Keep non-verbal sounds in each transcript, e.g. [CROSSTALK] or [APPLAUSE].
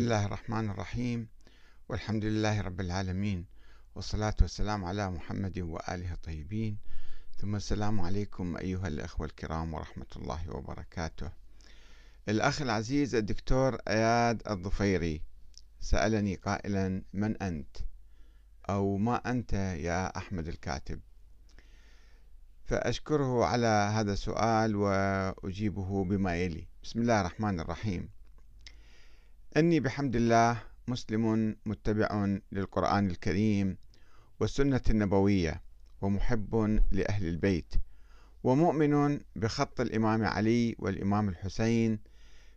الله الرحمن الرحيم. والحمد لله رب العالمين. والصلاة والسلام على محمد وآله الطيبين. ثم السلام عليكم أيها الأخوة الكرام ورحمة الله وبركاته. الأخ العزيز الدكتور أياد الظفيري سألني قائلا من أنت؟ أو ما أنت يا أحمد الكاتب? فأشكره على هذا السؤال وأجيبه بما يلي بسم الله الرحمن الرحيم. أني بحمد الله مسلم متبع للقرآن الكريم والسنة النبوية ومحب لأهل البيت ومؤمن بخط الإمام علي والإمام الحسين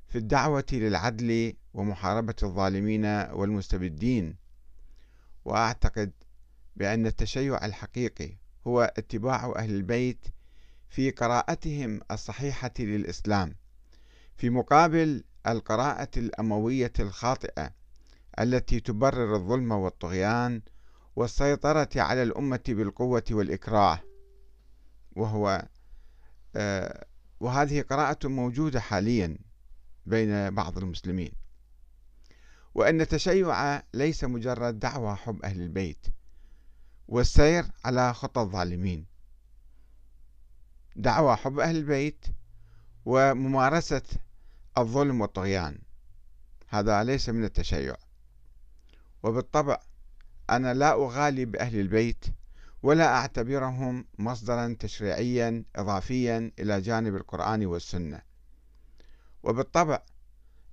في الدعوة للعدل ومحاربة الظالمين والمستبدين. وأعتقد بأن التشيع الحقيقي هو اتباع أهل البيت في قراءتهم الصحيحة للإسلام في مقابل القراءة الأموية الخاطئة التي تبرر الظلم والطغيان والسيطرة على الأمة بالقوة والإكراه. وهو آه، وهذه قراءة موجودة حاليا بين بعض المسلمين. وأن التشيع ليس مجرد دعوى حب أهل البيت والسير على خطى الظالمين. دعوى حب أهل البيت وممارسة الظلم والطغيان. هذا ليس من التشيع. وبالطبع أنا لا أغالي بأهل البيت ولا أعتبرهم مصدرا تشريعيا إضافيا إلى جانب القرآن والسنة. وبالطبع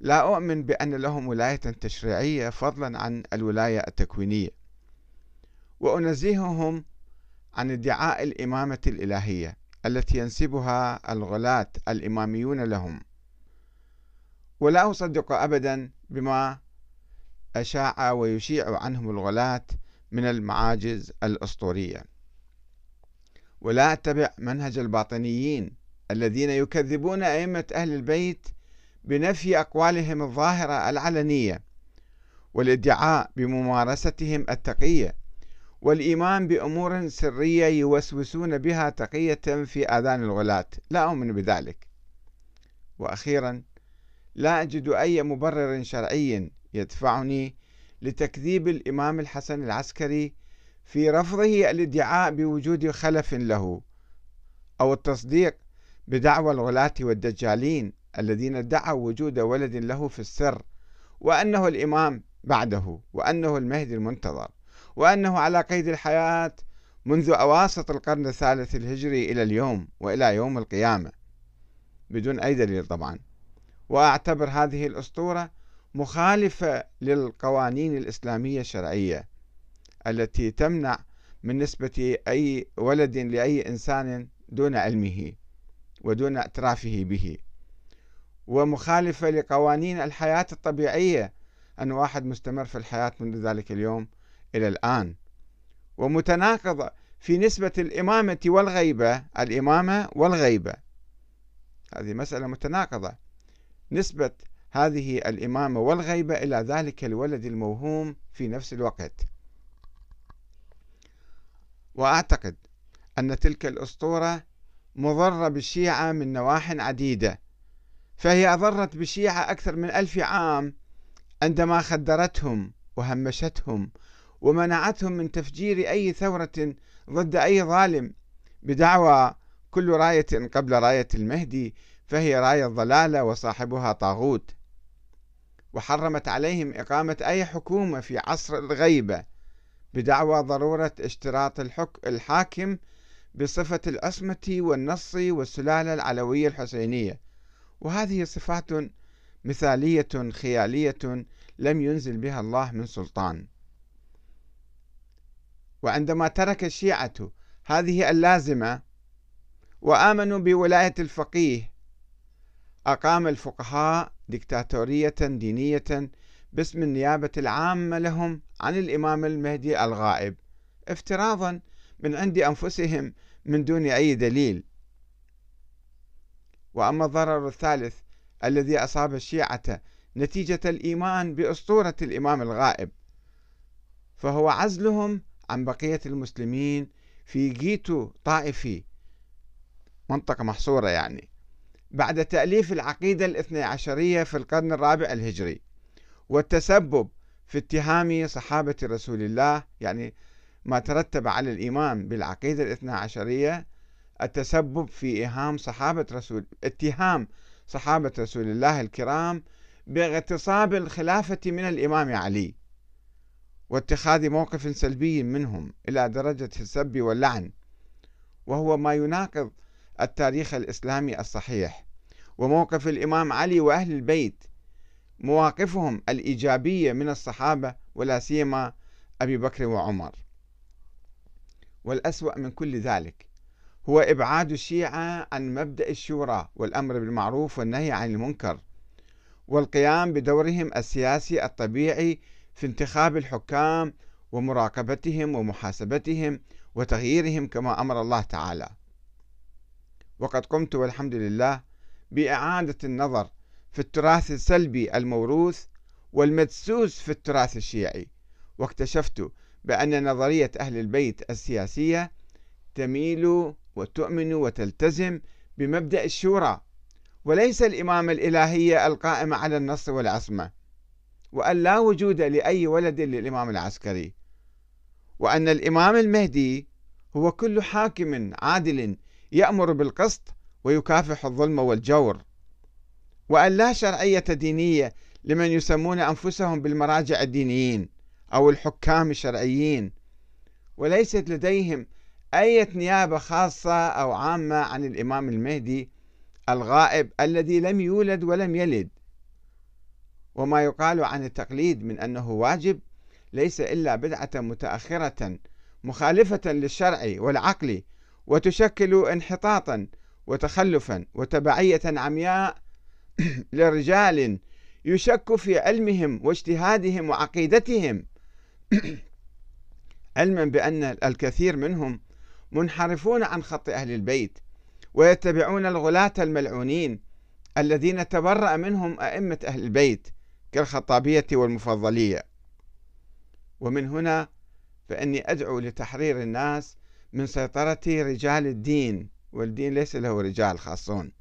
لا أؤمن بأن لهم ولاية تشريعية فضلا عن الولاية التكوينية. وأنزههم عن ادعاء الإمامة الإلهية التي ينسبها الغلاة الإماميون لهم. ولا أصدق أبدا بما أشاع ويشيع عنهم الغلاة من المعاجز الأسطورية. ولا أتبع منهج الباطنيين الذين يكذبون أئمة أهل البيت بنفي أقوالهم الظاهرة العلنية والادعاء بممارستهم التقية والإيمان بأمور سرية يوسوسون بها تقية في آذان الغلاة. لا أؤمن بذلك. وأخيرا لا أجد أي مبرر شرعي يدفعني لتكذيب الإمام الحسن العسكري في رفضه الادعاء بوجود خلف له أو التصديق بدعوى الغلاة والدجالين الذين ادعوا وجود ولد له في السر وأنه الإمام بعده وأنه المهدي المنتظر وأنه على قيد الحياة منذ أواسط القرن الثالث الهجري إلى اليوم وإلى يوم القيامة بدون أي دليل طبعا. وأعتبر هذه الأسطورة مخالفة للقوانين الإسلامية الشرعية التي تمنع من نسبة أي ولد لأي إنسان دون علمه ودون اعترافه به ومخالفة لقوانين الحياة الطبيعية أن واحد مستمر في الحياة منذ ذلك اليوم إلى الآن. ومتناقضة في نسبة الإمامة والغيبة الإمامة والغيبة. هذه مسألة متناقضة. نسبة هذه الإمامة والغيبة إلى ذلك الولد الموهوم في نفس الوقت. وأعتقد أن تلك الأسطورة مضرة بالشيعة من نواح عديدة فهي أضرت بالشيعة أكثر من ألف عام عندما خدرتهم وهمشتهم ومنعتهم من تفجير أي ثورة ضد أي ظالم بدعوى كل راية قبل راية المهدي فهي راية ضلالة وصاحبها طاغوت. وحرمت عليهم إقامة أي حكومة في عصر الغيبة بدعوى ضرورة اشتراط الحك الحاكم بصفة العصمة والنص والسلالة العلوية الحسينية. وهذه صفات مثالية خيالية لم ينزل بها الله من سلطان. وعندما ترك الشيعة هذه اللازمة وآمنوا بولاية الفقيه أقام الفقهاء ديكتاتورية دينية باسم النيابة العامة لهم عن الإمام المهدي الغائب افتراضا من عند أنفسهم من دون أي دليل. وأما الضرر الثالث الذي أصاب الشيعة نتيجة الإيمان بأسطورة الإمام الغائب فهو عزلهم عن بقية المسلمين في جيتو طائفي منطقة محصورة يعني. بعد تأليف العقيدة الاثني عشرية في القرن الرابع الهجري والتسبب في اتهام صحابة رسول الله يعني ما ترتب على الإيمان بالعقيدة الاثنى عشرية التسبب في إيهام صحابة رسول اتهام صحابة رسول الله الكرام باغتصاب الخلافة من الإمام علي واتخاذ موقف سلبي منهم إلى درجة السب واللعن وهو ما يناقض التاريخ الإسلامي الصحيح وموقف الإمام علي وأهل البيت مواقفهم الإيجابية من الصحابة ولا سيما أبي بكر وعمر والأسوأ من كل ذلك هو إبعاد الشيعة عن مبدأ الشورى والأمر بالمعروف والنهي عن المنكر والقيام بدورهم السياسي الطبيعي في انتخاب الحكام ومراقبتهم ومحاسبتهم وتغييرهم كما أمر الله تعالى. وقد قمت والحمد لله بإعادة النظر في التراث السلبي الموروث والمدسوس في التراث الشيعي، واكتشفت بأن نظرية أهل البيت السياسية تميل وتؤمن وتلتزم بمبدأ الشورى وليس الامامه الالهيه القائمه على النص والعصمة وأن لا وجود لأي ولد للإمام العسكري وأن الإمام المهدي هو كل حاكم عادل يأمر بالقسط ويكافح الظلم والجور. وأن لا شرعية دينية لمن يسمون أنفسهم بالمراجع الدينيين أو الحكام الشرعيين. وليست لديهم أي نيابة خاصة أو عامة عن الإمام المهدي الغائب الذي لم يولد ولم يلد. وما يقال عن التقليد من أنه واجب ليس إلا بدعة متأخرة مخالفة للشرع والعقل وتشكل انحطاطا وتخلفا وتبعية عمياء [CLEARS THROAT] لرجال يشك في علمهم واجتهادهم وعقيدتهم. [CLEARS THROAT] علما بأن الكثير منهم منحرفون عن خط أهل البيت ويتبعون الغلاة الملعونين الذين تبرأ منهم أئمة أهل البيت كالخطابية والمفضلية. ومن هنا فإني أدعو لتحرير الناس من سيطرة رجال الدين والدين ليس له رجال خاصون.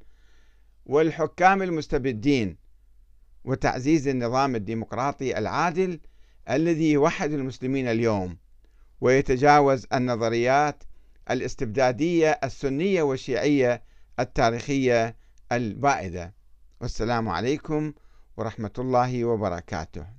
والحكام المستبدين وتعزيز النظام الديمقراطي العادل الذي يوحد المسلمين اليوم ويتجاوز النظريات الاستبدادية السنية والشيعية التاريخية البائدة. والسلام عليكم ورحمة الله وبركاته.